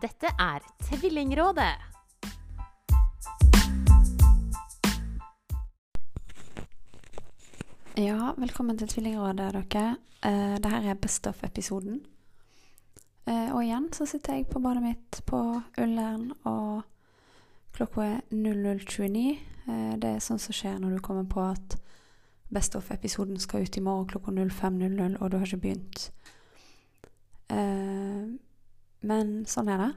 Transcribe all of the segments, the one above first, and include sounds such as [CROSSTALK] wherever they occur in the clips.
Dette er Tvillingrådet. Ja, velkommen til Tvillingrådet, dere. Uh, Dette er Best of-episoden. Uh, og igjen så sitter jeg på badet mitt på Ullern, og klokka er 00.29. Uh, det er sånn som skjer når du kommer på at Best of-episoden skal ut i morgen klokka 05.00, og du har ikke begynt. Eh, men sånn er det.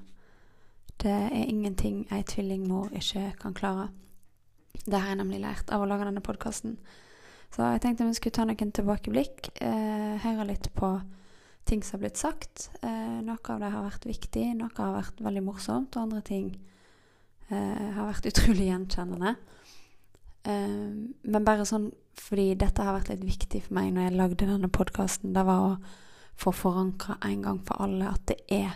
Det er ingenting ei tvillingmor ikke kan klare. Det har jeg nemlig lært av å lage denne podkasten. Så jeg tenkte vi skulle ta noen tilbakeblikk. Eh, høre litt på ting som har blitt sagt. Eh, noe av det har vært viktig, noe har vært veldig morsomt, og andre ting eh, har vært [LAUGHS] utrolig gjenkjennende. Eh, men bare sånn fordi dette har vært litt viktig for meg når jeg lagde denne podkasten, det var å få forankra en gang for alle at det er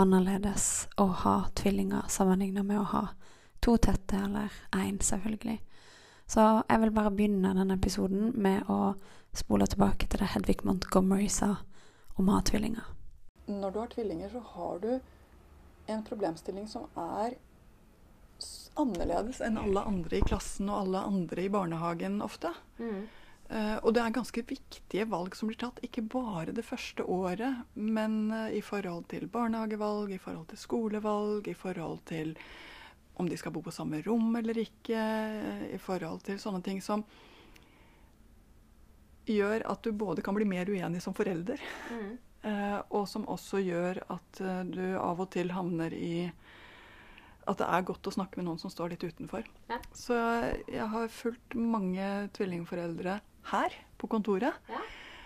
annerledes å ha tvillinger sammenlignet med å ha to tette, eller én, selvfølgelig. Så jeg vil bare begynne denne episoden med å spole tilbake til det Hedvig Montgomery sa om å ha tvillinger. Når du har tvillinger, så har du en problemstilling som er annerledes enn alle andre i klassen og alle andre i barnehagen ofte. Mm. Uh, og det er ganske viktige valg som blir tatt, ikke bare det første året, men uh, i forhold til barnehagevalg, i forhold til skolevalg, i forhold til om de skal bo på samme rom eller ikke, i forhold til sånne ting som gjør at du både kan bli mer uenig som forelder, mm. [LAUGHS] eh, og som også gjør at eh, du av og til havner i at det er godt å snakke med noen som står litt utenfor. Ja. Så jeg har fulgt mange tvillingforeldre her på kontoret. Ja.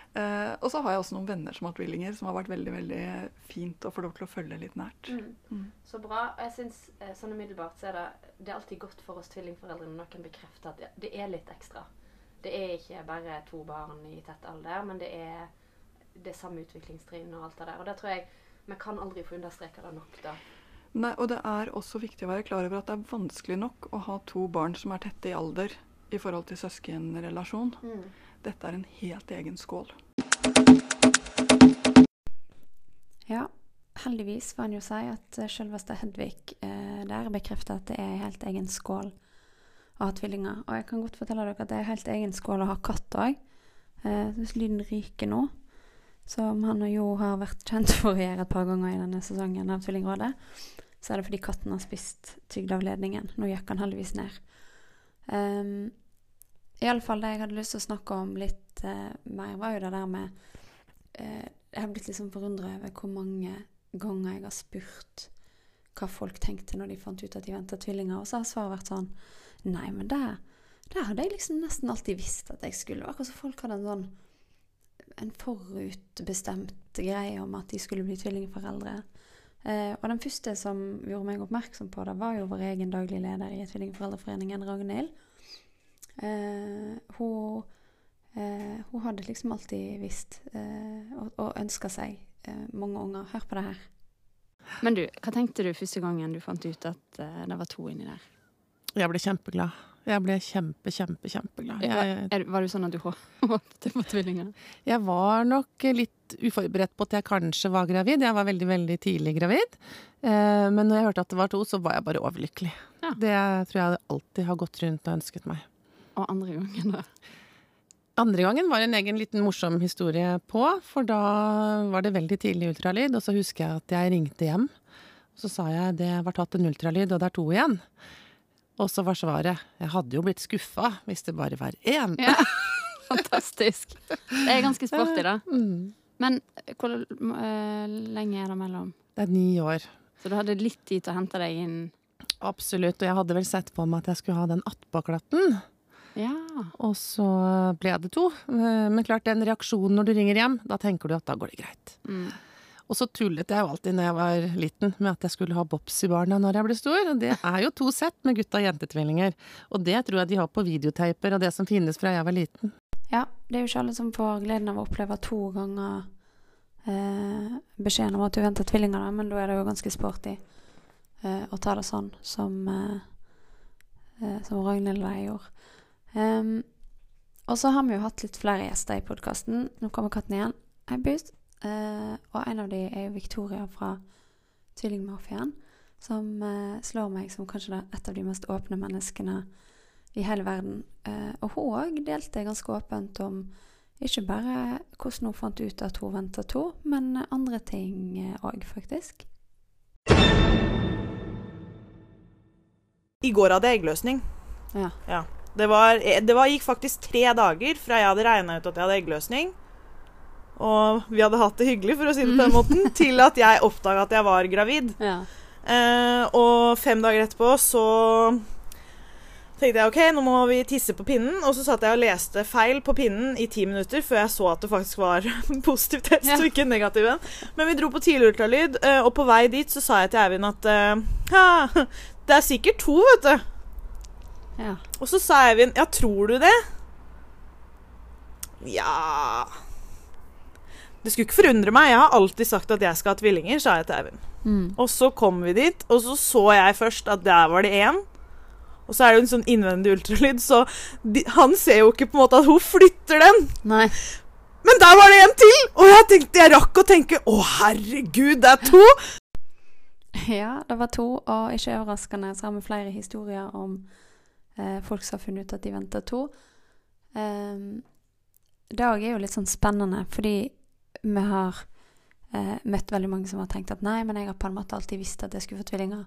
Uh, og så har jeg også noen venner som har tvillinger, som har vært veldig veldig fint å få lov til å følge litt nært. Mm. Mm. Så bra. Og Jeg synes, eh, sånn umiddelbart så er det, det er alltid godt for oss tvillingforeldre når noen bekrefter at det er litt ekstra. Det er ikke bare to barn i tett alder, men det er det samme utviklingstrinn og alt det der. Og det tror jeg vi kan aldri få understreka det nok, da. Nei, og det er også viktig å være klar over at det er vanskelig nok å ha to barn som er tette i alder i forhold til søskenrelasjon. Mm. Dette er en helt egen skål. Ja, heldigvis får en jo si at selveste Hedvig eh, der bekrefter at det er en helt egen skål å ha tvillinger. Og jeg kan godt fortelle dere at det er helt egen skål å ha katt òg. Eh, hvis lyden ryker nå, som han og Jo har vært kjent for å gjøre et par ganger i denne sesongen av Tvillingrådet, så er det fordi katten har spist tygdeavledningen. Nå gikk han heldigvis ned. Um, ehm, Iallfall det jeg hadde lyst til å snakke om litt uh, mer, var jo det der med uh, Jeg har blitt liksom forundra over hvor mange ganger jeg har spurt hva folk tenkte når de fant ut at de venta tvillinger, og så har svaret vært sånn Nei, men det, det hadde jeg liksom nesten alltid visst at jeg skulle. Akkurat som folk hadde en sånn en forutbestemt greie om at de skulle bli tvillingforeldre. Eh, og den første som gjorde meg oppmerksom på det, var jo vår egen daglig leder i Tvillingforeldreforeningen, Ragnhild. Eh, hun, eh, hun, hadde liksom alltid visst eh, og, og ønska seg eh, mange unger. Hør på det her. Men du, hva tenkte du første gangen du fant ut at eh, det var to inni der? Jeg ble kjempeglad. Jeg ble kjempe, kjempe, kjempeglad. Jeg, var det sånn at du håpet på [LAUGHS] tvillinger? Jeg var nok litt uforberedt på at jeg kanskje var gravid. Jeg var veldig, veldig tidlig gravid. Eh, men når jeg hørte at det var to, så var jeg bare overlykkelig. Ja. Det tror jeg alltid har gått rundt og ønsket meg. Og andre gangen, da? Andre gangen var en egen liten morsom historie på, for da var det veldig tidlig ultralyd. Og så husker jeg at jeg ringte hjem. Så sa jeg det var tatt en ultralyd, og det er to igjen. Og så var svaret jeg hadde jo blitt skuffa hvis det bare var én. Ja. [LAUGHS] Fantastisk. Det er ganske sporty, da. [LAUGHS] Mm. Men hvor uh, lenge er det mellom? Det er ni år. Så du hadde litt tid til å hente deg inn? Absolutt. Og jeg hadde vel sett på meg at jeg skulle ha den attpåklatten. Ja. Og så ble det to. Eh, men klart, den reaksjonen når du ringer hjem, da tenker du at da går det greit. Mm. Og så tullet jeg jo alltid når jeg var liten med at jeg skulle ha Bopsy-barna når jeg ble stor. Og det er jo to sett med gutta- og jentetvillinger. Og det tror jeg de har på videoteiper og det som finnes fra jeg var liten. Ja, det er jo ikke alle som får gleden av å oppleve to ganger eh, beskjeden om at du venter tvillinger, men da er det jo ganske sporty eh, å ta det sånn som, eh, eh som Ragnhild og jeg gjorde. Um, og så har vi jo hatt litt flere gjester i podkasten. Nå kommer katten igjen. Hei, Boost. Eh, og en av de er jo Victoria fra tvillingmafiaen, som eh, slår meg som kanskje et av de mest åpne menneskene i hele verden. Eh, og hun òg delte ganske åpent om ikke bare hvordan hun fant ut at hun venta to, men andre ting òg, faktisk. I går hadde jeg eggløsning. Ja. ja. Det, var, det var, gikk faktisk tre dager fra jeg hadde regna ut at jeg hadde eggløsning, og vi hadde hatt det hyggelig, for å si det på den [LAUGHS] måten, til at jeg oppdaga at jeg var gravid. Ja. Eh, og fem dager etterpå så tenkte jeg OK, nå må vi tisse på pinnen. Og så satt jeg og leste feil på pinnen i ti minutter før jeg så at det faktisk var [LAUGHS] positiv test ja. og ikke negativ en. Men vi dro på tidlig ultralyd, eh, og på vei dit så sa jeg til Eivind at ja, det er sikkert to, vet du. Ja. Og så sa Eivind Ja, tror du det? Ja Det skulle ikke forundre meg. Jeg har alltid sagt at jeg skal ha tvillinger, sa jeg til Eivind. Mm. Og så kom vi dit, og så så jeg først at der var det én. Og så er det jo en sånn innvendig ultralyd, så de, han ser jo ikke på en måte at hun flytter den. Nei. Men der var det en til! Og jeg tenkte, jeg rakk å tenke å herregud, det er to! Ja, det var to, og ikke overraskende så har vi flere historier om eh, folk som har funnet ut at de venter to. Um, det òg er jo litt sånn spennende, fordi vi har eh, møtt veldig mange som har tenkt at nei, men jeg har på en måte alltid visst at jeg skulle få tvillinger.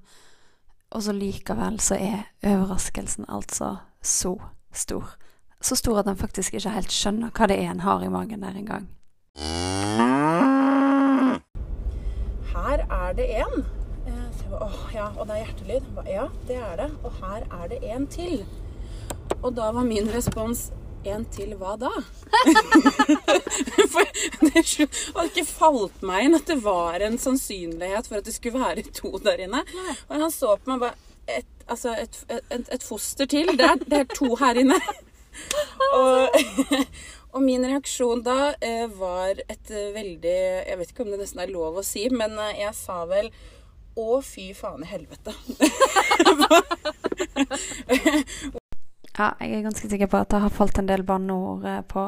Og så likevel så er overraskelsen altså så stor. Så stor at en faktisk ikke helt skjønner hva det er en har i magen der engang. Her er det en. Åh, ja, og det er hjertelyd. Ja, det er det. Og her er det en til. Og da var min respons en til hva da? [LAUGHS] for det hadde ikke falt meg inn at det var en sannsynlighet for at det skulle være to der inne. Og han så på meg bare et, Altså, et, et, et foster til. Det er, det er, to her inne. [LAUGHS] og, [LAUGHS] og min reaksjon da eh, var et veldig Jeg vet ikke om det nesten er lov å si, men eh, jeg sa vel å, fy faen i helvete. Ja, jeg er ganske sikker på at det har falt en del banneord eh, på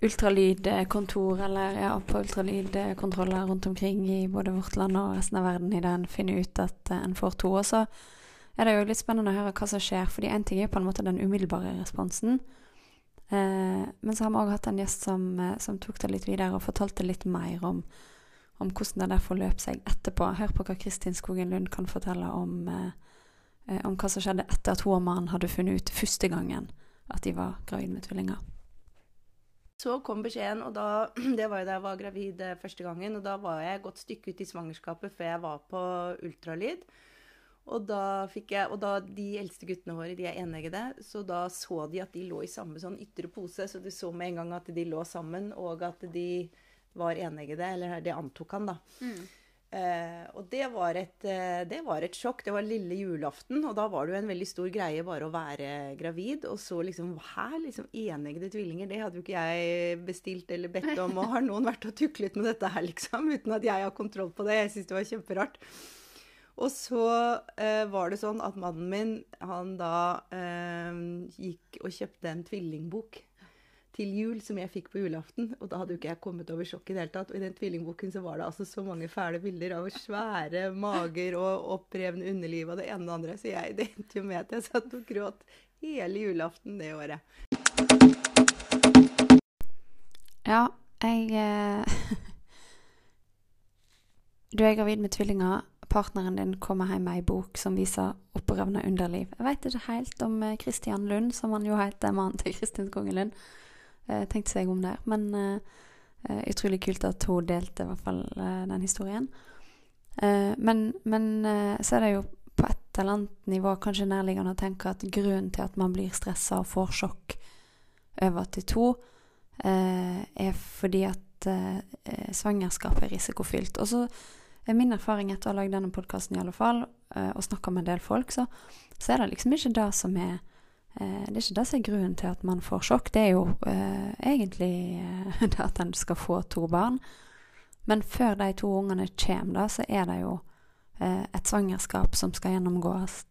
ultralydkontor eller ja, på ultralydkontroller rundt omkring i både vårt land og resten av verden i det en finner ut at uh, en får to. Og så er det jo litt spennende å høre hva som skjer, fordi én ting er på en måte den umiddelbare responsen. Eh, men så har vi òg hatt en gjest som, uh, som, tok det litt videre og fortalte litt mer om om hvordan det der forløp seg etterpå. Hør på hva Kristin Skogen Lund kan fortelle om, eh, eh, om hva som skjedde etter at hun og mannen hadde funnet ut første gangen at de var gravid med tvillinger. Så kom beskjeden, og da, [CLEARS THROAT] det var jo da jeg var gravid eh, første gangen. Og da var jeg et godt stykke ut i svangerskapet før jeg var på ultralyd. Og da fikk jeg, og da de eldste guttene våre de er eneggede, så da så de at de lå i samme sånn ytre pose. Så du så med en gang at de lå sammen, og at de var eneggede. Eller det antok han, da. Mm. Eh, og det var, et, eh, det var, et, sjokk. Det var lille julaften, og da var det jo en veldig stor greie bare å være gravid. Og så liksom Hæ? Liksom eneggede tvillinger? Det hadde jo ikke jeg bestilt eller bedt om. Og har noen vært og tuklet med dette her, liksom? Uten at jeg har kontroll på det. Jeg syns det var kjemperart. Og så eh, var det sånn at mannen min, han da gikk og kjøpte en tvillingbok til jul som jeg fikk på julaften. Og da hadde jo ikke jeg kommet over sjokket i det hele tatt. Og i den tvillingboken så var det altså så mange fæle bilder av svære mager og opprevne underliv og det ene og det andre. Så jeg, det endte jo med at jeg satt og gråt hele julaften det året. Ja, jeg eh, [LAUGHS] Du er gravid med tvillinger. Partneren din kommer hjem med ei bok som viser opprevne underliv. Jeg veit ikke helt om Kristian eh, Lund, som han jo heter, mannen til Kristin Skogen Lund eh, tenkte seg om der. Men eh, eh, utrolig kult at hun delte i hvert fall eh, den historien. Eh, men, men så er det jo på et eller annet nivå kanskje nærliggende å tenke at grunnen til at man blir stressa og får sjokk over til to, er fordi at svangerskapet er risikofylt. Og så er min erfaring etter å ha lagd denne podkasten i alle fall, og snakka med en del folk, så, så er det liksom ikke det som er Eh, det er ikke det som er grunnen til at man får sjokk. Det er jo eh, egentlig eh, [LAUGHS] det at en skal få to barn. Men før de to ungene kommer, da, så er det jo eh, et svangerskap som skal gjennomgås.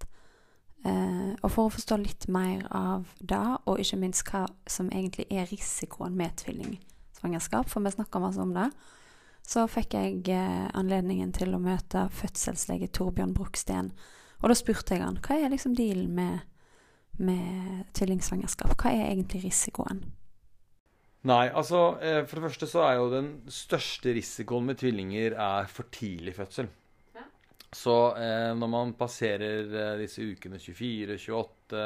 Eh, og for å forstå litt mer av det, og ikke minst hva som egentlig er risikoen med tvillingsvangerskap, for vi snakker masse om det, så fikk jeg eh, anledningen til å møte fødselslege Torbjørn Bruksten. Og da spurte jeg han hva er liksom dealen med, med tvillingsvangerskap? Hva er egentlig risikoen? Nei, altså eh, for det første så er jo den største risikoen med tvillinger er for tidlig fødsel. Ja. Så eh, når man passerer eh, disse ukene 24, 28,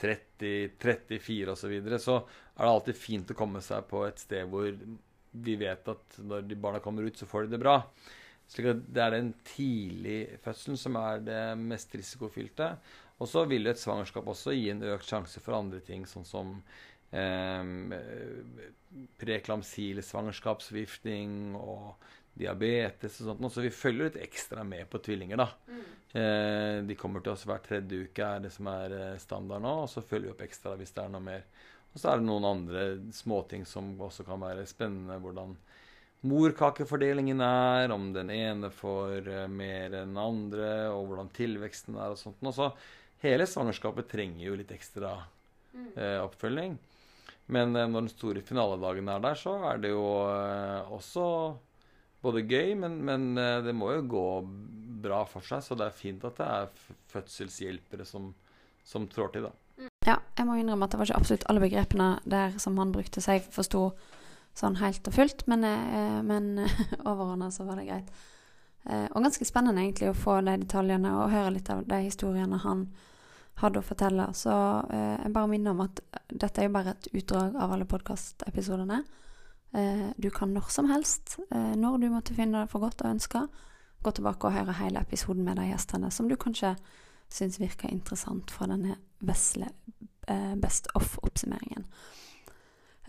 30, 34 osv., så, videre, så er det alltid fint å komme seg på et sted hvor vi vet at når de barna kommer ut, så får de det bra. Slik at Det er den tidlige fødselen som er det mest risikofylte. Og så vil et svangerskap også gi en økt sjanse for andre ting, sånn som eh, preklamsil svangerskapsforgiftning og diabetes og sånt. Så vi følger litt ekstra med på tvillinger, da. Mm. Eh, de kommer til oss hver tredje uke, er det som er eh, standard nå. Og så følger vi opp ekstra hvis det er noe mer. Og så er det noen andre småting som også kan være spennende. Hvordan morkakefordelingen er, om den ene får eh, mer enn den andre, og hvordan tilveksten er og sånt. Og så hele svangerskapet trenger jo litt ekstra eh, oppfølging. Men eh, når den store finaledagen er der, så er det jo eh, også både gøy, men, men, eh, det må jo gå bra for seg. Så det er fint at det er fødselshjelpere som, som trår til, da. Ja, jeg må innrømme at det var ikke absolutt alle begrepene der som han brukte, så jeg forsto sånn helt og fullt, men, eh, men [LAUGHS] overordna så var det greit. Eh, og ganske spennende egentlig å få de detaljene og høre litt av de historiene han hadde å fortelle. Så eh, jeg bare minner om at dette er jo bare et utdrag av alle podkastepisodene. Eh, du kan når som helst, eh, når du måtte finne det for godt og ønske, gå tilbake og høre hele episoden med de gjestene som du kanskje syns virker interessant fra denne vesle eh, Best Off-oppsummeringen.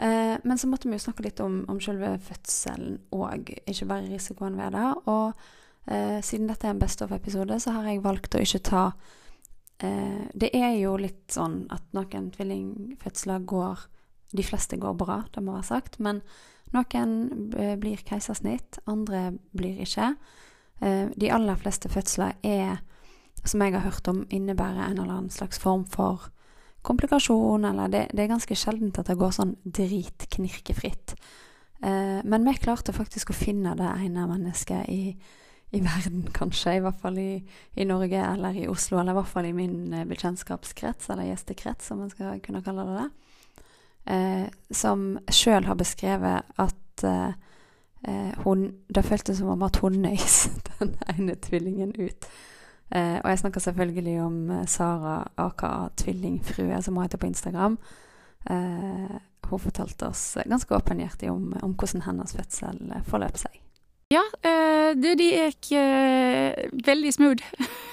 Eh, men så måtte vi jo snakke litt om, om selve fødselen og ikke bare risikoen ved det. Og eh, siden dette er en Best Off-episode, så har jeg valgt å ikke ta eh, Det er jo litt sånn at noen tvillingfødsler går De fleste går bra, det må være sagt. Men noen eh, blir keisersnitt, andre blir ikke. Eh, de aller fleste fødsler er som jeg har hørt om, innebærer en eller annen slags form for komplikasjon, eller det, det er ganske sjeldent at det går sånn dritknirkefritt. Eh, men vi klarte faktisk å finne det ene mennesket i, i verden, kanskje, i hvert fall i, i, Norge eller i Oslo, eller i hvert fall i min eh, bekjentskapskrets, eller gjestekrets, som man skal kunne kalle det eh, som sjøl har beskrevet at eh, eh, hun Det føltes som om at hun nøys [LAUGHS] den ene tvillingen ut. Eh, og jeg snakker selvfølgelig om eh, Sara aka Tvillingfrue, som hun heter på Instagram. Hun fortalte oss ganske åpenhjertig om, om hvordan hennes fødsel forløp seg. Ja, eh, det, de gikk eh, veldig smooth.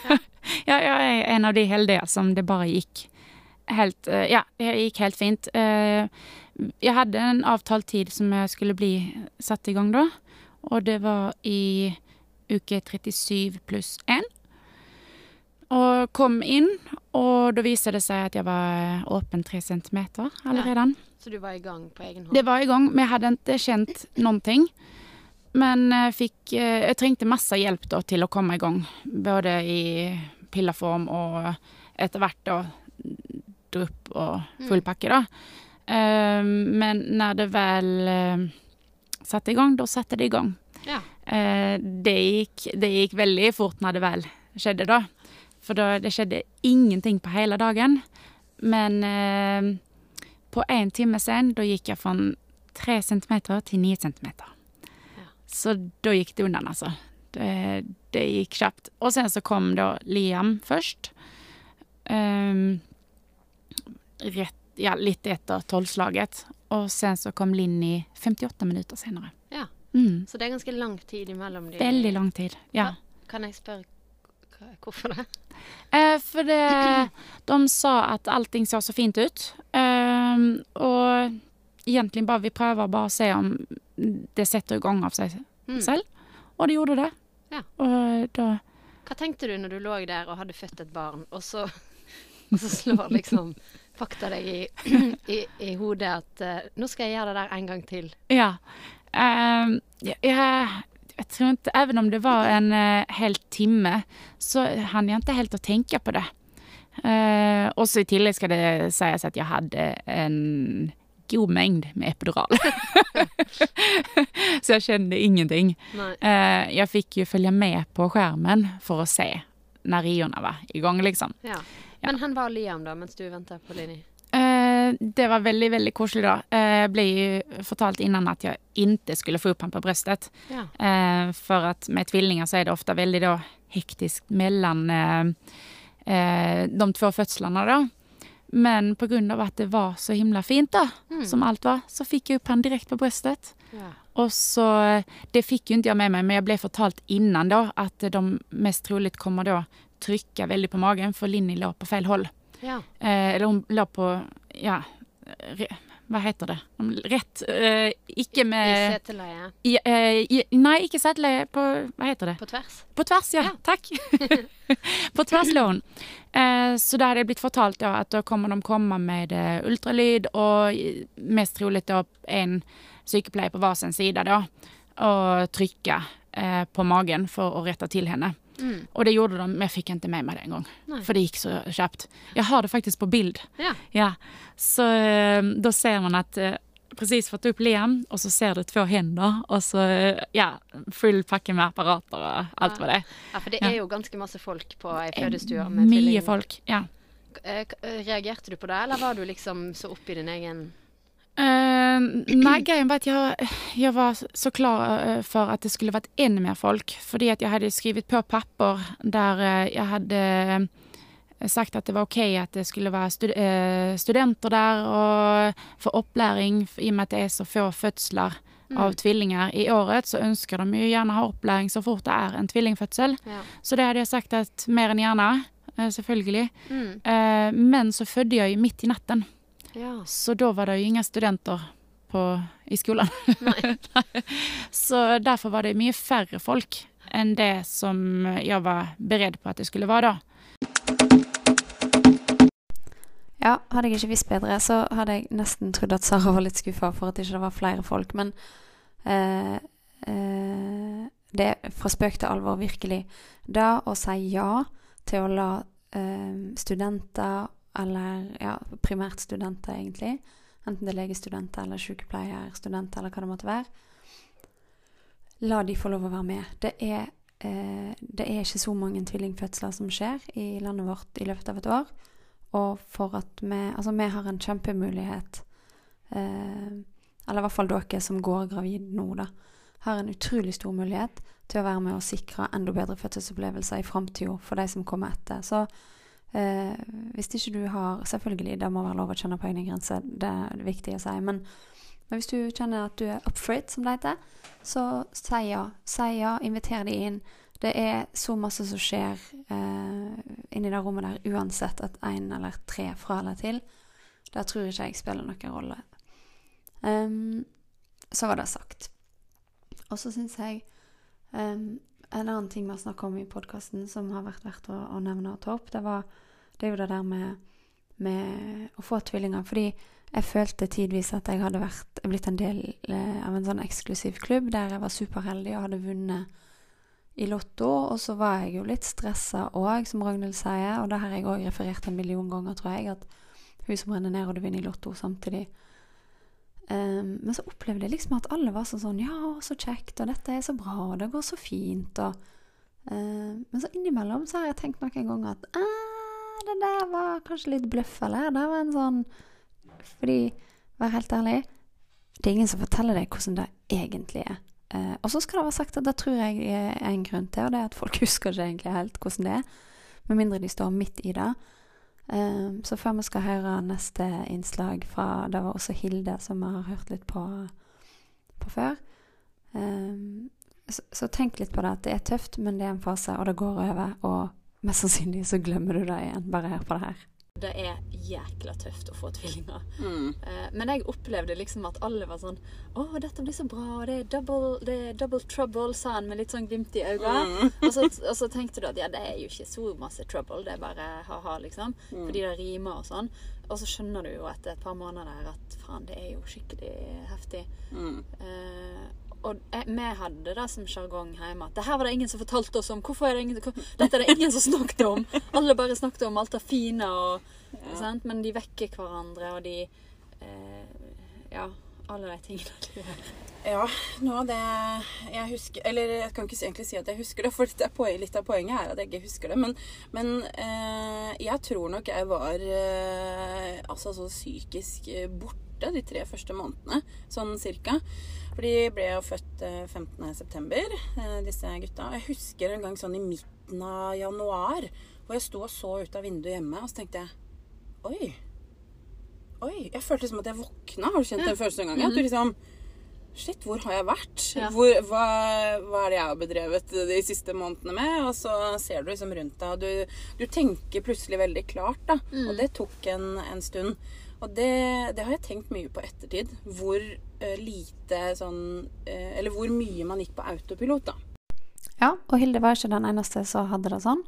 [LAUGHS] ja, jeg er en av de heldige som det bare gikk helt Ja, det gikk helt fint. jeg hadde en avtalt tid som jeg skulle bli satt i gang da, og det var i uke 37 pluss 1. Og kom inn, og da viser det seg at jeg var åpen tre centimeter allerede. Ja, så du var i gang på egen hånd? Det var i gang. Vi hadde ikke kjent noen ting. Men jeg fikk eh, Jeg trengte masse hjelp da til å komme i gang. Både i pilleform og etter hvert da drupp og mm. full pakke, da. Ehm, men når det vel eh, satte i gang, da satte det i gang. Ja. Eh, det, gikk, det gikk veldig fort når det vel skjedde, da. For da, det skjedde ingenting på hele dagen. Men eh, på én time sen, da gikk jeg fra tre centimeter til ni centimeter. Så da gikk det unna, altså. Det, det, gikk kjapt. Og sen så kom da Liam først. Um, rett, ja, litt etter tolvslaget. Og sen så kom Linni 58 minutter senere. Ja. Mm. Så det er ganske lang tid imellom de Veldig lang tid, ja. Kan jeg spørre Hvorfor det? Eh, for det, [CLEARS THROAT] de sa at allting så så fint ut. Eh, og egentlig bare vi prøver bare å se om det setter i gang av seg mm. selv. Og det gjorde det. Ja. Og da Hva tenkte du når du lå der og hadde født et barn, og så, [LAUGHS] og så slår liksom fakta deg i, [CLEARS THROAT] i, i, hodet at uh, nå skal jeg gjøre det der en gang til? Ja. Um, jeg, jeg tror ikke, Even om det var en uh, hel timme, så han jeg ikke helt å tenke på det. Uh, også i tillegg skal det sies at jeg hadde en god mengd med epidural. [LAUGHS] så jeg kjente ingenting. Eh, jeg fikk jo følge med på skjermen for å se når riorna var igång liksom. Ja. Men han var Liam da, mens du venta på Lini? Eh, det var veldig veldig koselig, da. Eh, ble jo fortalt innan at jeg ikke skulle få opp ham på brøstet. Ja. Eh, for at med tvillinger så er det ofte veldig da hektisk mellom eh, de to fødslene, da. Men av at det var så himla fint, da, Mm. som alt var, så fikk jeg opp han direkte på brøstet. Ja. Og så, Det fikk jo ikke jeg med meg, men jeg ble fortalt innan da at de mest trolig kommer da trykke veldig på magen, for Linni lå på feil hold. Ja. Eh, eller hun lå på Ja, hva heter det? Rett uh, Ikke med seteleie. i, eh, i, Nei, ikke seteleie. På Hva heter det? På tvers. På tvers, ja. Takk. [LAUGHS] på tvers lå hun. Eh, så da er det blitt fortalt ja, at da kommer de komme med ultralyd, og mest trolig da en sykepleier på hver sin side da, og trykke på magen for å rette til henne. Mm. Og det gjorde de, men jeg fikk ikke med meg det engang. For det gikk så kjapt. Jeg har det faktisk på bild. Ja. Ja. Så eh, da ser man at presis precis fått opp Liam og så ser du två hender, og så eh, ja, full pakke med apparater og alt vad det er. Ja, for det er jo ganske masse folk på ei fødestue med Mye folk, ja. Eh, eh, Reagerte du på det, eller var du liksom så oppi din egen Eh, nei, greien var at jeg, jeg var så klar eh, for at det skulle vært enda mer folk. Fordi at jeg hadde skrevet på papper der eh, jeg hadde eh, sagt at det var ok at det skulle være stud studenter der og få opplæring, i og med at det er så få fødsler av tvillinger i året, så ønsker de jo gjerne ha opplæring så fort det er en tvillingfødsel. Ja. Så det hadde jeg sagt at mer enn gjerne, selvfølgelig. Mm. Men så fødte jeg jo midt i natten. Ja. Så da var det jo ingen studenter på, i skolen. [LAUGHS] [LAUGHS] Så derfor var det mye færre folk enn det som jeg var beredt på at det skulle være da. Ja, hadde jeg ikke visst bedre, så hadde jeg nesten trodd at Sara var litt skuffa for at det ikke var flere folk. Men eh, eh, det er fra spøk til alvor, virkelig. Da å si ja til å la eh, studenter, eller ja, primært studenter egentlig, enten det er legestudenter eller sykepleierstudenter eller hva det måtte være, la de få lov å være med. Det er, eh, det er ikke så mange tvillingfødsler som skjer i landet vårt i løpet av et år. Og for at vi Altså, vi har en kjempemulighet eh, Eller i hvert fall dere som går gravid nå, da. Har en utrolig stor mulighet til å være med og sikre enda bedre fødselsopplevelser i framtida for de som kommer etter. Så eh, hvis ikke du har Selvfølgelig, det må være lov å kjenne på egne grenser, det er viktig å si. Men, men hvis du kjenner at du er up for it, som det heter, så si ja. Si ja, inviter de inn. Det er så masse som skjer eh, inni det rommet der, uansett at én eller tre fra eller til. Der tror ikke jeg spiller noen rolle. Um, så var det sagt. Og så syns jeg ehm, En annen ting vi har snakka om i podkasten som har vært verdt å, å nevne og ta opp, det, var, det er jo det der med, med å få tvillinger. Fordi jeg følte tidvis at jeg hadde vært, blitt en del eh, av en sånn eksklusiv klubb der jeg var superheldig og hadde vunnet i Lotto, og så var jeg jo litt stressa òg, som Ragnhild sier, og det har jeg òg referert en million ganger, tror jeg, at hun som renner ned, og du vinner i Lotto samtidig. Ehm, men så opplevde jeg liksom at alle var så sånn Ja, så kjekt, og dette er så bra, og det går så fint, og uh, Men så innimellom så har jeg tenkt noen ganger at ah, det der var kanskje litt bløff, eller? Det var en sånn Fordi, vær helt ærlig, det er ingen som forteller deg hvordan det egentlig er. Uh, og så skal det være sagt at det tror jeg er en grunn til, og det er at folk [LAUGHS] husker ikke egentlig helt hvordan det er. Med mindre de står midt i det. Eh, så før vi skal høre neste innslag fra Det var også Hilde, som vi har hørt litt på, på før. Eh, så, så tenk litt på det at det er tøft, men det er en fase, og det går over. Og mest sannsynlig så glemmer du det igjen. Bare hør på det her. Det er jækla tøft å få tvillinger. Mm. Eh, men jeg opplevde liksom at alle var sånn Å, dette blir så bra. Det er double, det er double trouble, sa han med litt sånn glimt i øynene. Og, så, og så tenkte du at ja, det er jo ikke så masse trouble, det er bare ha-ha, liksom. Fordi det rimer og sånn. Og så skjønner du jo etter et par måneder der at faen, det er jo skikkelig heftig. Mm. Eh, og vi hadde det som sjargong hjemme at det her var det ingen som fortalte oss om. Hvorfor er det ingen, hvor, Dette er det ingen som snakket om. Alle bare snakket om alt det fine, og, sant? men de vekker hverandre, og de eh, ja, alle de tingene Ja, noe av det jeg husker Eller jeg kan ikke egentlig si at jeg husker det, for det poen, litt av poenget er at jeg ikke husker det. Men, men eh, jeg tror nok jeg var eh, altså så psykisk borte de tre første månedene, sånn cirka. For de ble jo født eh, 15.9., eh, disse gutta. Jeg husker en gang sånn i midten av januar hvor jeg sto og så ut av vinduet hjemme, og så tenkte jeg Oi. Oi. Jeg følte liksom at jeg våkna. Har du kjent den følelsen en gang? At du liksom Shit, hvor har jeg vært? Ja. Hvor, hva, hva er det jeg har bedrevet de siste månedene med? Og så ser du liksom rundt deg, og du, du tenker plutselig veldig klart, da. Og det tok en, en stund. Og det, det har jeg tenkt mye på ettertid. Hvor eh, lite sånn eh, Eller hvor mye man gikk på autopilot, da. Ja, og Hilde var ikke den eneste som hadde det sånn.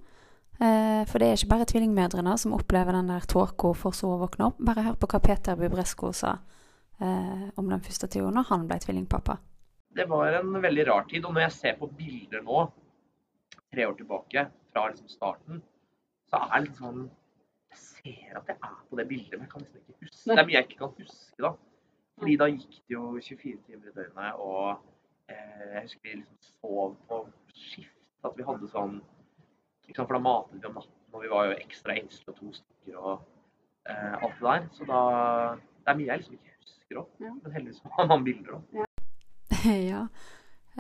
Eh, for det er ikke bare tvillingmødrene som opplever den der tåka for så å våkne opp. Bare hør på hva Peter Bubresko sa eh, om den første tida når han ble tvillingpappa. Det var en veldig rar tid. Og når jeg ser på bilder nå, tre år tilbake, fra liksom starten, så er det litt sånn Jeg ser at jeg er på det bildet, men jeg kan liksom ikke huske. Det er mye jeg ikke kan huske, da. Fordi da gikk det jo 24 timer i døgnet, og eh, jeg husker vi liksom sov på skift. At vi hadde sånn liksom, For da matet vi om natten, og vi var jo ekstra engstelige og to stykker og eh, alt det der. Så da Det er mye jeg liksom ikke husker òg. Men heldigvis har man bilder òg. [LAUGHS] ja.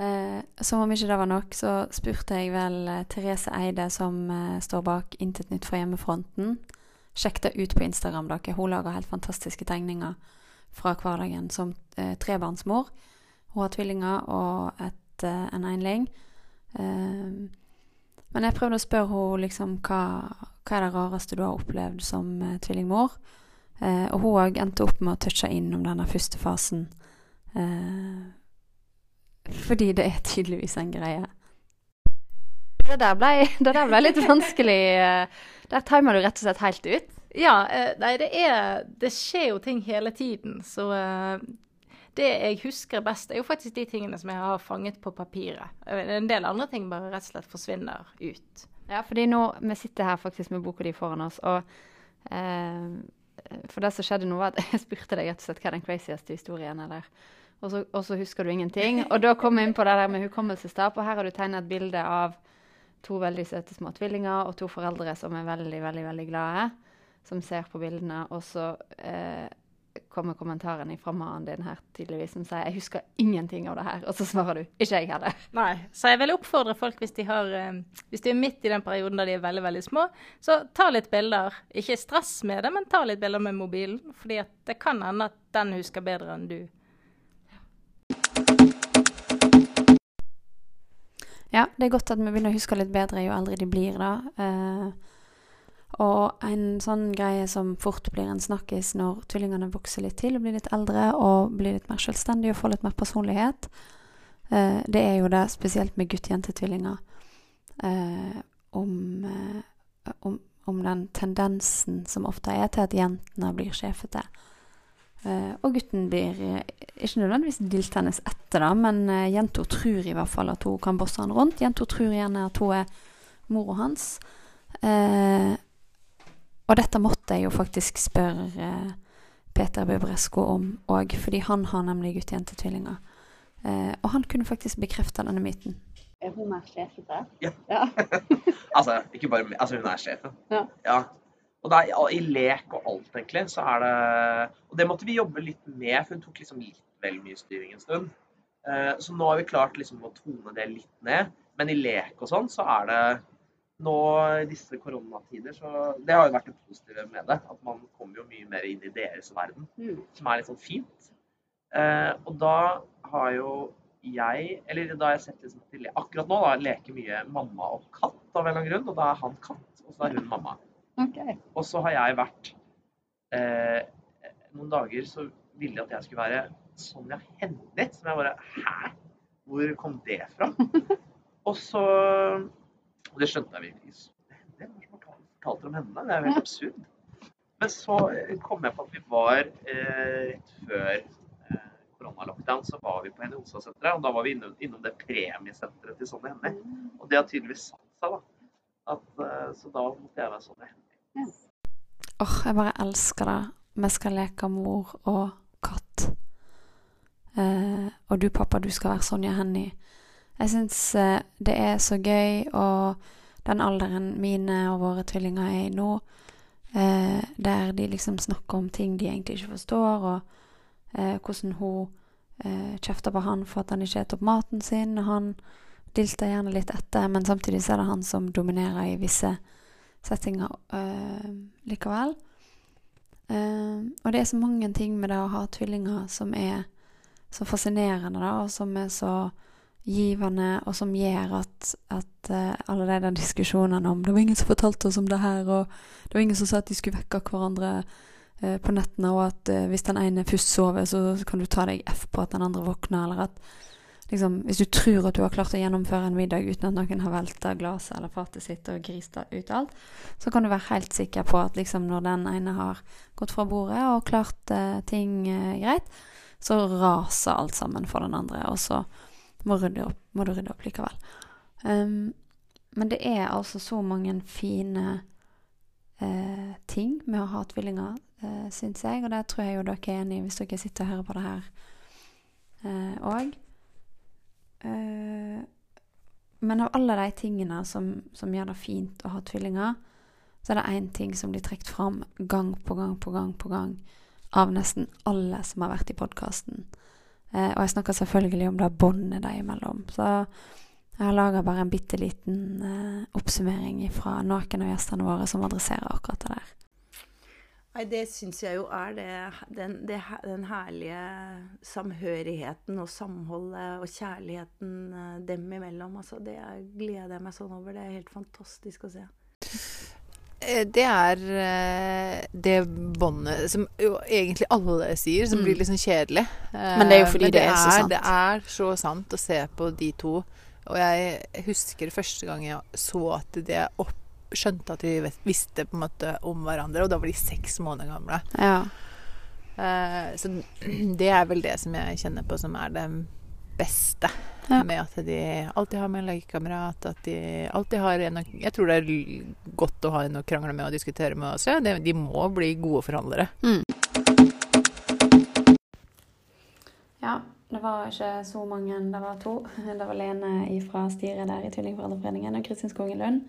Eh, som om ikke det var nok, så spurte jeg vel eh, Therese Eide, som eh, står bak Intet nytt fra hjemmefronten. Sjekk det ut på Instagram, dere. Hun lager helt fantastiske tegninger fra hverdagen som eh, trebarnsmor. Hun har tvillinger og et, eh, en enling. Eh, men jeg prøvde å spørre henne liksom hva, hva er det rareste du har opplevd som eh, tvillingmor. Eh, og hun òg endte opp med å touche inn om denne første fasen. Eh, fordi det er tydeligvis en greie. Det der ble, det der ble litt vanskelig. Der timer du rett og slett helt ut. Ja, eh, nei, det er Det skjer jo ting hele tiden, så eh, det jeg husker best, er jo faktisk de tingene som jeg har fanget på papiret. Eh, En del andre ting bare rett og slett forsvinner ut. Ja, fordi nå Vi sitter her faktisk med boka di foran oss, og eh, For det som skjedde nå, var at [LAUGHS] jeg spurte deg rett og slett hva er den crazieste historien er der. Og så, og så husker du ingenting. [LAUGHS] Og da kom jeg inn på det der med hukommelsestap, og her har du tegnet et bilde av to veldig søte små tvillinger og to foreldre som er veldig, veldig, veldig glade, som ser på bildene, og så eh, kommer kommentaren fra mannen din her tydeligvis som sier 'jeg husker ingenting av det her', og så svarer du 'ikke jeg heller'. [LAUGHS] Nei. Så jeg vil oppfordre folk, hvis de, har, eh, hvis de er midt i den perioden da de er veldig veldig små, så ta litt bilder. Ikke stress med det, men ta litt bilder med mobilen. fordi det kan hende at den husker bedre enn du. Ja, det er godt at vi begynner å huske litt bedre jo eldre de blir, da. Eh, og en sånn greie som fort blir en snakkis når tvillingene vokser litt til og blir litt eldre og blir litt mer selvstendige og får litt mer personlighet, eh, det er jo det spesielt med gutt-jente-tvillinger. Eh, om, eh, om, om den tendensen som ofte er til at jentene blir sjefete. Og gutten blir ikke nødvendigvis diltende etter, da, men uh, jenta tror i hvert fall at hun kan bosse han rundt. Jenta tror gjerne at hun er mora hans. Eh, og dette måtte jeg jo faktisk spørre eh, Peter Bubresko om òg, fordi han har nemlig gutt-jente-tvillinger. Eh, og han kunne faktisk bekrefte denne myten. Er hun mer sjefete? Ja. ja. [LAUGHS] Altså, ikke bare Altså, hun er sjefen. Ja. Og da, i- i lek og alt, egentlig, så er det Og det måtte vi jobbe litt med, for hun tok liksom litt vel mye styring en stund. Eh, Så nå har vi klart liksom å tone det litt ned. Men i lek og sånn, så er det nå i disse koronatider, så Det har jo vært det positive med det. At man kommer jo mye mer inn i deres verden, Mm. som er litt sånn fint. Eh, og da har jo jeg Eller da har jeg sett liksom til Akkurat nå da leker mye mamma og katt av en eller annen grunn. Og da er han katt, og så er hun mamma. Ok. Og så har jeg vært eh, Noen dager så ville de at jeg skulle være Sonja Hennie. Som jeg bare Hæ? Hvor kom det fra? [LAUGHS] og så Og det skjønte jeg virkelig ikke. Hvem er det som har om henne? Det er jo helt absurd. Men så eh, kom jeg på at vi var eh, rett før eh, koronalockdown, så var vi på Henny Onsdag-senteret. Og da var vi innom, innom det premiesenteret til Sonja Hennie. Og det har tydeligvis satt seg, da. At, eh, så da måtte jeg være Sonja Hennie. Åh, jeg bare elsker det. Vi skal leke mor og katt. og du, pappa, du skal være Sonja Hennie. Jeg syns eh, det er så gøy, og den alderen mine og våre tvillinger er i nå, eh, der de liksom snakker om ting de egentlig ikke forstår, og eh, hvordan hun kjefter på han for at han ikke spiser opp maten sin, og han dilter gjerne litt etter, men samtidig så er det han som dominerer i visse settinger likevel. Og det er så mange ting med det å ha tvillinger som er så fascinerende, da, og som er så givende, og som gjør at, at uh, alle de der diskusjonene om Det var ingen som fortalte oss om det her, og det var ingen som sa at de skulle vekke hverandre uh, på nettene, og at uh, hvis den ene først sover, så, kan du ta deg F på at den andre våkner, eller at liksom, Hvis du tror at du har klart å gjennomføre en middag uten at noen har velta glasset eller fatet sitt og grista ut alt, så kan du være helt sikker på at liksom, når den ene har gått fra bordet og klart ting greit, så raser alt sammen for den andre, og så må, opp, må du rydde opp likevel. Um, men det er altså så mange fine uh, ting med å ha tvillinger, uh, syns jeg, og det tror jeg jo dere er enig i hvis dere sitter og hører på det her òg. Uh, men av alle de tingene som, som, gjør det fint å ha tvillinger, så er det én ting som blir trukket fram gang på gang på gang på gang av nesten alle som har vært i podkasten. Eh, og jeg snakker selvfølgelig om da båndet dem imellom. Så jeg har laga bare en bitte liten eh, oppsummering fra noen av gjestene våre som adresserer akkurat det der. Nei, det syns jeg jo er det, den, det, den, herlige samhørigheten og samholdet og kjærligheten eh, dem imellom. Altså, det gleder jeg meg sånn over. Det er helt fantastisk å se. Eh, det er eh, det båndet som jo egentlig alle sier, som mm. blir liksom kjedelig. Men det er jo fordi det, det, er så sant. Det er så sant å se på de to. Og jeg husker første gang jeg så at det opp, skjønte at de visste på en måte om hverandre, og da var de seks måneder gamle. Ja. Uh, så det er vel det som jeg kjenner på som er det beste ja. med at de alltid har med en legekamerat. At de alltid har en Jeg tror det er godt å ha en å krangle med og diskutere med også. De, de må bli gode forhandlere. Mm. Ja, det var ikke så mange, det var to. [LAUGHS] Det var Lene fra styret der i Tvillingforeldreforeningen og Kristin Skogen Lund.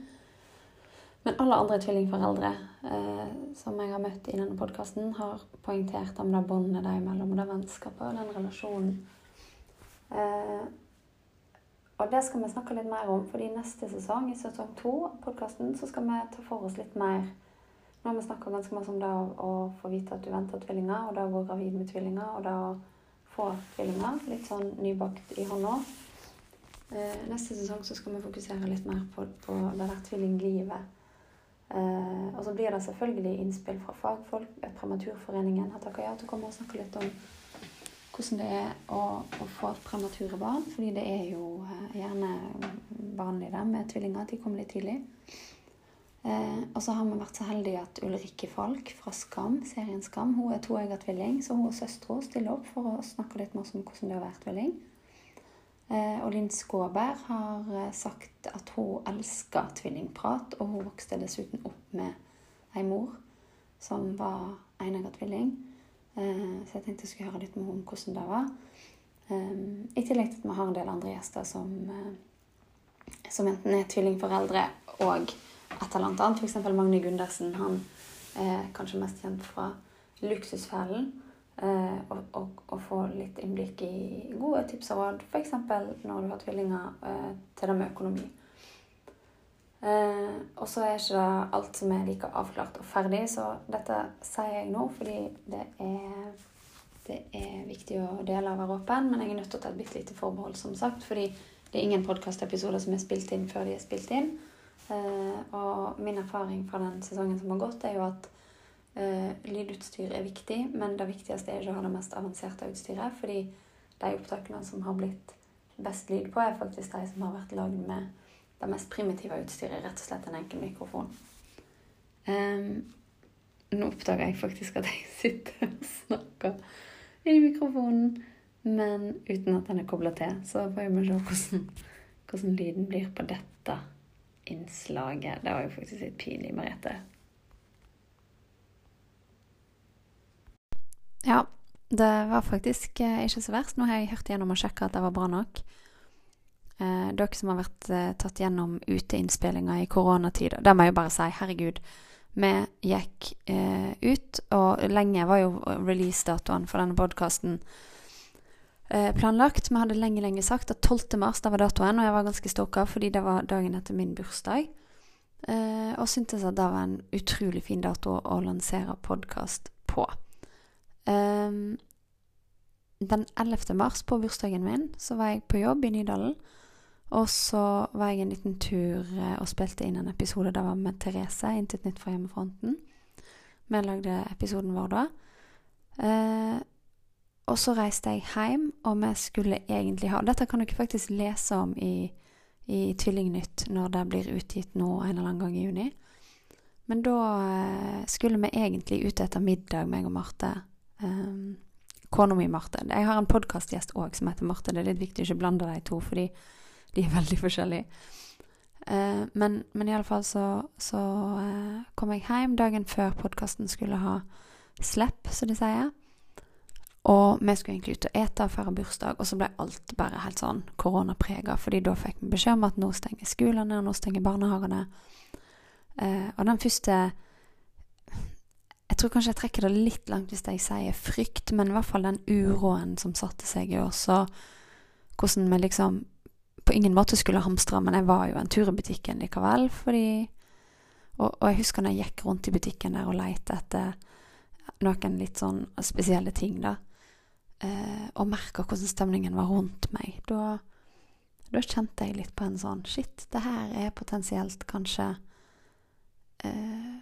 Men alle andre tvillingforeldre eh, som jeg har møtt i denne podkasten, har poengtert om det båndet dem imellom, og det vennskapet og den relasjonen Eh, og det skal vi snakke litt mer om, fordi neste sesong, i sesong to av podkasten, så skal vi ta for oss litt mer Nå har vi snakka ganske masse om det å, få vite at du venter tvillinger, og det å gå gravid med tvillinger, og det å få tvillinger. Litt sånn nybakt i hånda. Eh, neste sesong så skal vi fokusere litt mer på, på det der tvillinglivet. Eh, og så blir det selvfølgelig innspill fra fagfolk. Prematurforeningen har takka ja til å komme og snakke litt om hvordan det er å, å få premature barn. Fordi det er jo eh, gjerne vanlig det med tvillinger at de kommer litt tidlig. Eh, og så har vi vært så heldige at Ulrikke Falk fra Skam, serien Skam, hun er toegga tvilling. Så hun og søstera stiller opp for å snakke litt mer om hvordan det å være tvilling. Eh, og Linn Skåberg har eh, sagt at hun elsker tvillingprat, og hun vokste dessuten opp med ei mor som var enegga tvilling. Eh, så jeg tenkte jeg skulle høre litt med om hvordan det var. Eh, I tillegg til at vi har en del andre gjester som, eh, som enten er tvillingforeldre og et eller annet annet. F.eks. Magne Gundersen. Han er kanskje mest kjent fra Luksusfellen. Og, og, og, få litt innblikk i gode tips og råd, f.eks. når du har tvillinger, til det med økonomi. Eh, og så er ikke det alt som er like avklart og ferdig, så dette sier jeg nå fordi det er, det er viktig å dele og være åpen, men jeg er nødt til å ta et bitte lite forbehold, som sagt, fordi det er ingen podkastepisoder som er spilt inn før de er spilt inn. Eh, og min erfaring fra den sesongen som har gått, er jo at eh, lydutstyr er viktig, men det viktigste er ikke å ha det mest avanserte utstyret, fordi de opptakene som har blitt best lyd på, er faktisk de som har vært lagd med det mest primitive utstyret rett og slett en enkel mikrofon. Um, nå oppdager jeg faktisk at jeg sitter og snakker i mikrofonen, men uten at den er kobla til. Så får vi se hvordan, hvordan lyden blir på dette innslaget. Det var jo faktisk litt pinlig, Merete. Ja, det var faktisk eh, ikke så verst. Nå har jeg hørt igjennom og sjekka at det var bra nok. Eh, dere som har vært eh, tatt gjennom uteinnspillinger i koronatida. det må jeg jo bare si, herregud. Vi gikk eh, ut, og lenge var jo releasedatoen for denne podkasten eh, planlagt. Vi hadde lenge, lenge sagt at 12. mars det var datoen, og jeg var ganske stoka fordi det var dagen etter min bursdag. Eh, og syntes at det var en utrolig fin dato å lansere podkast på. Um, den 11. mars, på bursdagen min, så var jeg på jobb i Nydalen. Og så var jeg en liten tur eh, og spilte inn en episode. Da var med Therese, Intet nytt fra hjemmefronten. Vi lagde episoden vår da. Eh, og så reiste jeg hjem, og vi skulle egentlig ha Dette kan dere faktisk lese om i, i Tvillingnytt når det blir utgitt nå en eller annen gang i juni. Men da eh, skulle vi egentlig ut etter middag, meg og Marte. Eh, Kona mi Marte. Jeg har en podkastgjest òg som heter Marte. Det er litt viktig å ikke blande de to, fordi [LAUGHS] de er veldig forskjellige. Eh, men, men iallfall så, så eh, kom jeg hjem dagen før podkasten skulle ha slipp, som de sier. Og vi skulle egentlig ut og ete og feire bursdag, og så ble alt bare helt sånn koronaprega. fordi da fikk vi beskjed om at nå stenger skolene, og nå stenger barnehagene. Eh, og den første Jeg tror kanskje jeg trekker det litt langt hvis jeg sier frykt, men i hvert fall den uroen som satte seg i oss, og hvordan vi liksom på ingen måte skulle hamstre, men jeg var jo en tur i butikken likevel, fordi og, og, jeg husker når jeg gikk rundt i butikken der og lette etter noen litt sånn spesielle ting, da, eh, og merka hvordan stemningen var rundt meg. Da, da, kjente jeg litt på en sånn Shit, det her er potensielt kanskje eh,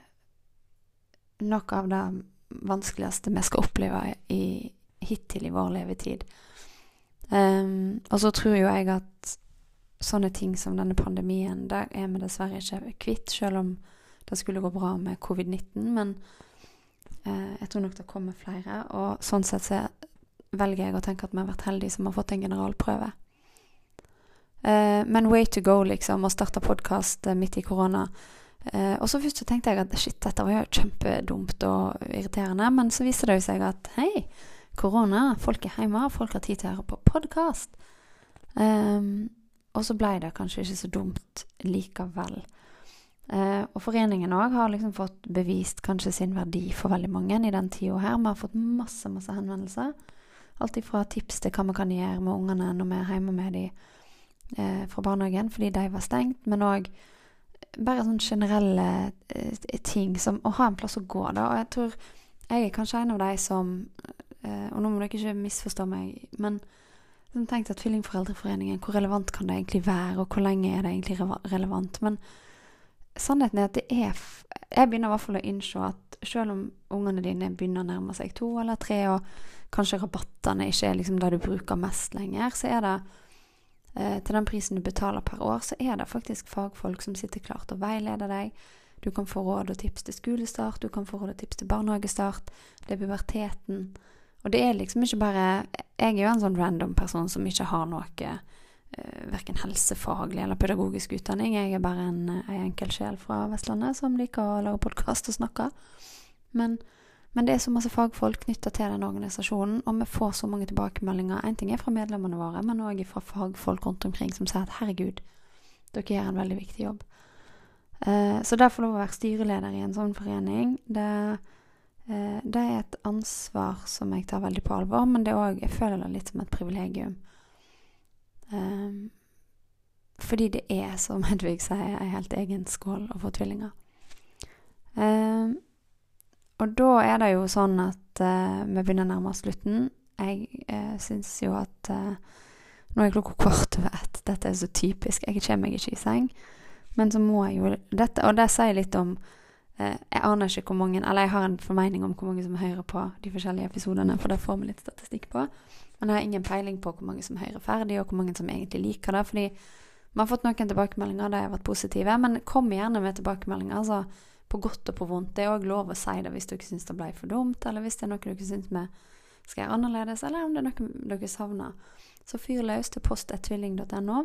noe av det vanskeligste vi skal oppleve i, hittil i vår levetid. Um, og så tror jo jeg at sånne ting som denne pandemien, det er vi dessverre ikke kvitt, selv om det skulle gå bra med covid-19. Men eh, jeg tror nok det kommer flere. Og sånn sett så velger jeg å tenke at vi har vært heldige som har fått en generalprøve. Eh, men way to go, liksom, å starte podkast eh, midt i korona. Eh, og så først så tenkte jeg at shit, dette var jo kjempedumt og irriterende. Men så viser det seg at hei, korona, folk er hjemme, folk har tid til å høre på podkast. Um, ehm, og så ble det kanskje ikke så dumt likevel. Eh, og foreningen òg har liksom fått bevist kanskje sin verdi for veldig mange i den tida her. Vi har fått masse, masse henvendelser. Alt ifra tips til hva vi kan gjøre med ungene når vi er hjemme med dem eh, fra barnehagen fordi de var stengt, men òg bare sånne generelle eh, ting som å ha en plass å gå, da. Og jeg tror jeg er kanskje en av de som eh, Og nå må dere ikke misforstå meg, men som tenkte at Tvillingforeldreforeningen, hvor relevant kan det egentlig være, og hvor lenge er det egentlig relevant? Men sannheten er at det er Jeg begynner i hvert fall å innse at selv om ungene dine begynner å nærme seg to eller tre, og kanskje rabattene ikke er liksom det du bruker mest lenger, så er det eh, til den prisen du betaler per år, så er det faktisk fagfolk som sitter klart og veileder deg. Du kan få råd og tips til skolestart, du kan få råd og tips til barnehagestart. Det er puberteten. Og det er liksom ikke bare Jeg er jo en sånn random person som ikke har noe eh, verken helsefaglig eller pedagogisk utdanning. Jeg er bare en, en enkel sjel fra Vestlandet som liker å lage podkast og snakke. Men, men, det er så masse fagfolk knytta til den organisasjonen, og vi får så mange tilbakemeldinger. En ting er fra medlemmene våre, men òg fra fagfolk rundt omkring som sier at herregud, dere gjør en veldig viktig jobb. Uh, så det å lov å være styreleder i en sånn forening, det Eh, det er et ansvar som jeg tar veldig på alvor, men det er òg jeg føler det litt som et privilegium. Um, fordi det er, som [LAUGHS] Hedvig sier, en helt egen skål å få tvillinger. Um, og da er det jo sånn at uh, vi begynner å nærme oss slutten. Jeg eh, syns jo at uh, Nå er klokka kvart over ett. Dette er så typisk. Jeg kommer meg ikke i seng. Men så må jeg jo dette, Og det sier litt om Eh, jeg aner ikke hvor mange Eller jeg har en formening om hvor mange som hører på de forskjellige episodene, for det får vi litt statistikk på. Men jeg har ingen peiling på hvor mange som hører ferdig, og hvor mange som egentlig liker det. Fordi vi har fått noen tilbakemeldinger, de har vært positive. Men kom gjerne med tilbakemeldinger, altså på godt og på vondt. Det er òg lov å si det hvis dere syns det ble for dumt, eller hvis det er noe dere syns vi skal gjøre annerledes, eller om det er noe dere savner. Så fyr løs til post.tvilling.no,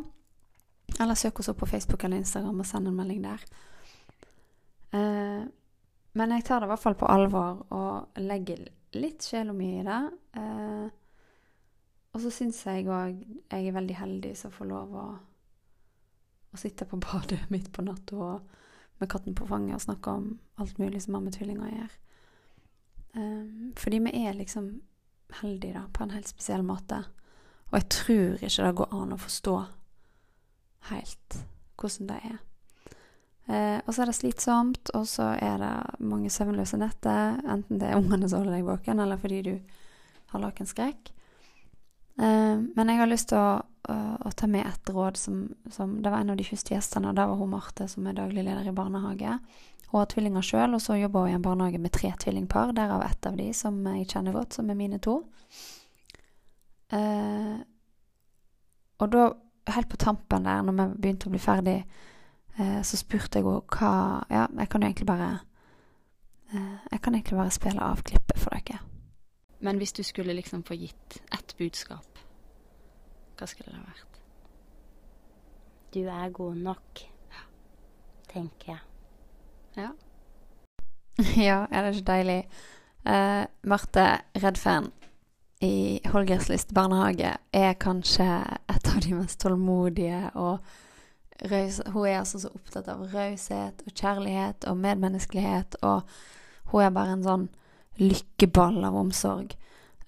eller søk oss opp på Facebook eller Instagram og send en melding der. Eh, men jeg tar det i hvert fall på alvor og legger litt sjela mi i det. Eh, og så syns jeg òg jeg er veldig heldig som får lov å, å sitte på [LAUGHS] badet midt på natta med katten på fanget og snakke om alt mulig som har med tvillinger å gjøre. Um, fordi vi er liksom heldige da, på en helt spesiell måte. Og jeg tror ikke det går an å forstå helt hvordan det er. Eh, og så er det slitsomt, og så er det mange søvnløse netter. Enten det er ungene som holder deg våken, eller fordi du har lakenskrekk. Eh, men jeg har lyst til å, å, å, ta med et råd som, som, Det var en av de første gjestene, og det var hun Marte, som er daglig leder i barnehage. Hun har tvillinger sjøl, og så jobber hun i en barnehage med tre tvillingpar. Derav ett av de som jeg kjenner godt, som er mine to. Eh, og da, helt på tampen der, når vi begynte å bli ferdig så spurte jeg henne hva Ja, jeg kan jo egentlig bare eh, Jeg kan egentlig bare spille av klippet for dere. Men hvis du skulle liksom få gitt ett budskap, hva skulle det ha vært? Du er god nok, tenker jeg. Ja. [LAUGHS] ja, er det ikke deilig? Uh, Marte Redfan i Holgerslyst barnehage er kanskje et av de mest tålmodige og Raus, hun er altså så opptatt av raushet og kjærlighet og medmenneskelighet, og hun er bare en sånn lykkeball av omsorg.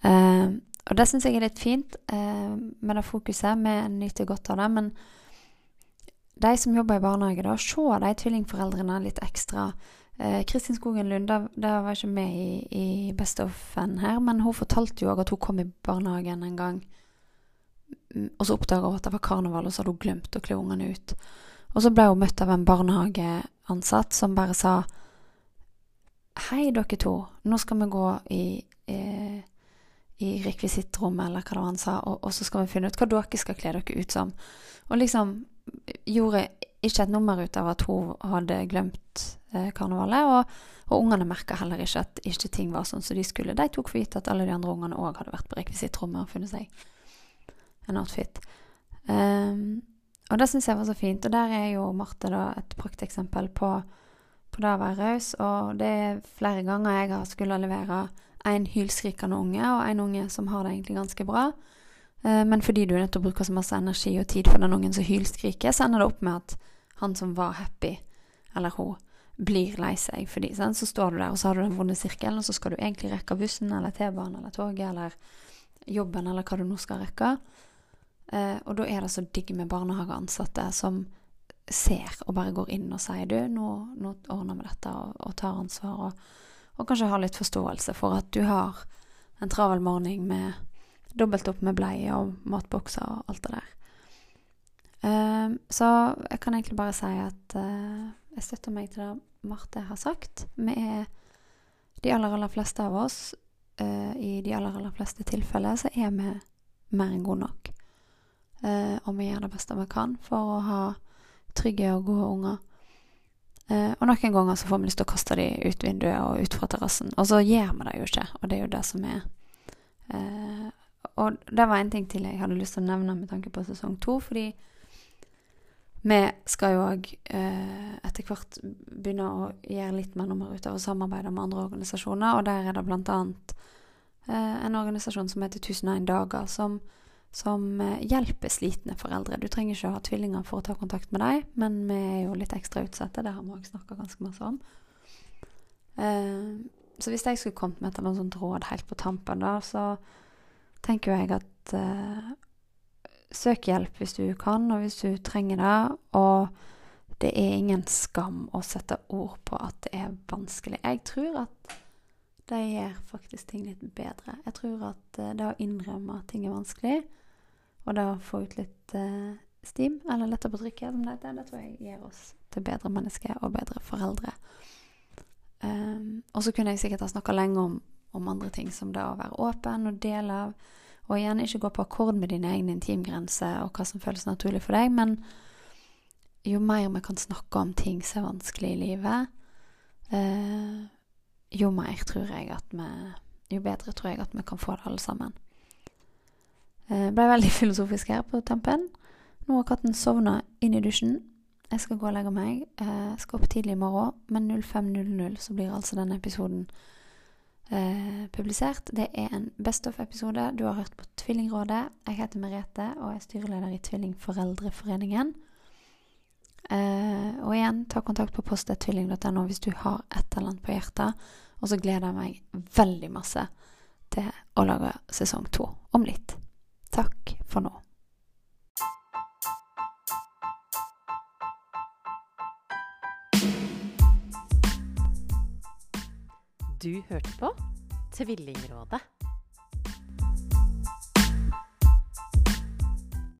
Uh, og det syns jeg er litt fint uh, med det fokuset. Vi nyter godt av det. Men de som jobber i barnehage, da, se de tvillingforeldrene litt ekstra. Uh, Kristin Skogen Lund, det var ikke med i, i Best of-en her, men hun fortalte jo òg at hun kom i barnehagen en gang og så oppdaga hun at det var karneval, og så hadde hun glemt å kle ungene ut. Og så ble hun møtt av en barnehageansatt som bare sa Hei, dere to, nå skal vi gå i, eh, i rekvisittrommet, eller hva det var han sa, og, og, så skal vi finne ut hva dere skal kle dere ut som. Og liksom gjorde ikke et nummer ut av at hun hadde glemt eh, karnevalet, og, og ungene merka heller ikke at ikke ting var sånn som de skulle. De tok for gitt at alle de andre ungene òg hadde vært på rekvisittrommet og funnet seg en outfit. Um, og det syns jeg var så fint. Og der er jo Marte da et prakteksempel på, på det å være raus. Og det er flere ganger jeg har skulle levere en hylskrikende unge og en unge som har det egentlig ganske bra. Uh, men fordi du er nødt til å bruke så masse energi og tid for den ungen som hylskriker, så ender det opp med at han som var happy, eller hun, blir lei seg. Fordi, sånn, så står du der, og så har du den vonde sirkelen, og så skal du egentlig rekke bussen eller T-banen eller toget eller jobben eller hva du nå skal rekke. Eh, og da er det så digg med barnehageansatte som ser og bare går inn og sier du, nå, nå ordner vi dette, og, og tar ansvar. Og, og, kanskje har litt forståelse for at du har en travel morgen med dobbelt opp med bleie og matbokser og alt det der. Eh, så jeg kan egentlig bare si at eh, jeg støtter meg til det Marte har sagt. Vi er de aller, aller fleste av oss, eh, i de aller, aller fleste tilfeller, så er vi mer enn gode nok. Eh, og vi gjør det beste vi kan for å ha trygge og gode unger. Eh, og noen ganger så får vi lyst til å kaste dem ut vinduet og ut fra terrassen. Og så gjør vi det jo ikke, og det er jo det som er eh, Og det var en ting til jeg hadde lyst til å nevne med tanke på sesong to, fordi vi skal jo òg eh, etter hvert begynne å gjøre litt mer nummer ut av å samarbeide med andre organisasjoner, og der er det blant annet eh, en organisasjon som heter 1001 dager, som som eh, hjelper slitne foreldre. Du trenger ikke å ha tvillinger for å ta kontakt med dem, men vi er jo litt ekstra utsatte. Det har vi òg snakka ganske masse om. Uh, så hvis jeg skulle kommet med et eller sånt råd helt på tampen, da, så tenker jeg at uh, søk hjelp hvis du kan, og hvis du trenger det. Og det er ingen skam å sette ord på at det er vanskelig. Jeg tror at det gjør faktisk ting litt bedre. Jeg tror at uh, det å innrømme at ting er vanskelig, og det å få ut litt eh, stim, eller letter på trykket, som det heter, det tror jeg gir oss til bedre mennesker og bedre foreldre. Um, og så kunne jeg sikkert ha snakka lenge om, om, andre ting, som det å være åpen og dele av. Og igjen, ikke gå på akkord med dine egne intimgrenser og hva som føles naturlig for deg, men jo mer vi kan snakke om ting som er vanskelig i livet, uh, jo mer tror jeg at vi Jo bedre tror jeg at vi kan få det alle sammen. Jeg ble veldig [LAUGHS] filosofisk her på tampen. Nå har katten sovna inn i dusjen. Jeg skal gå og legge meg. Jeg eh, skal opp tidlig i morgen, men 05.00 så blir altså denne episoden eh, publisert. Det er en Best of-episode. Du har hørt på Tvillingrådet. Jeg heter Merete og er styreleder i Tvillingforeldreforeningen. Eh, og igjen, ta kontakt på post.tvilling.no hvis du har et eller annet på hjertet. Og så gleder jeg meg veldig masse til å lage sesong to om litt. Takk for nå. Du hørte på Tvillingrådet.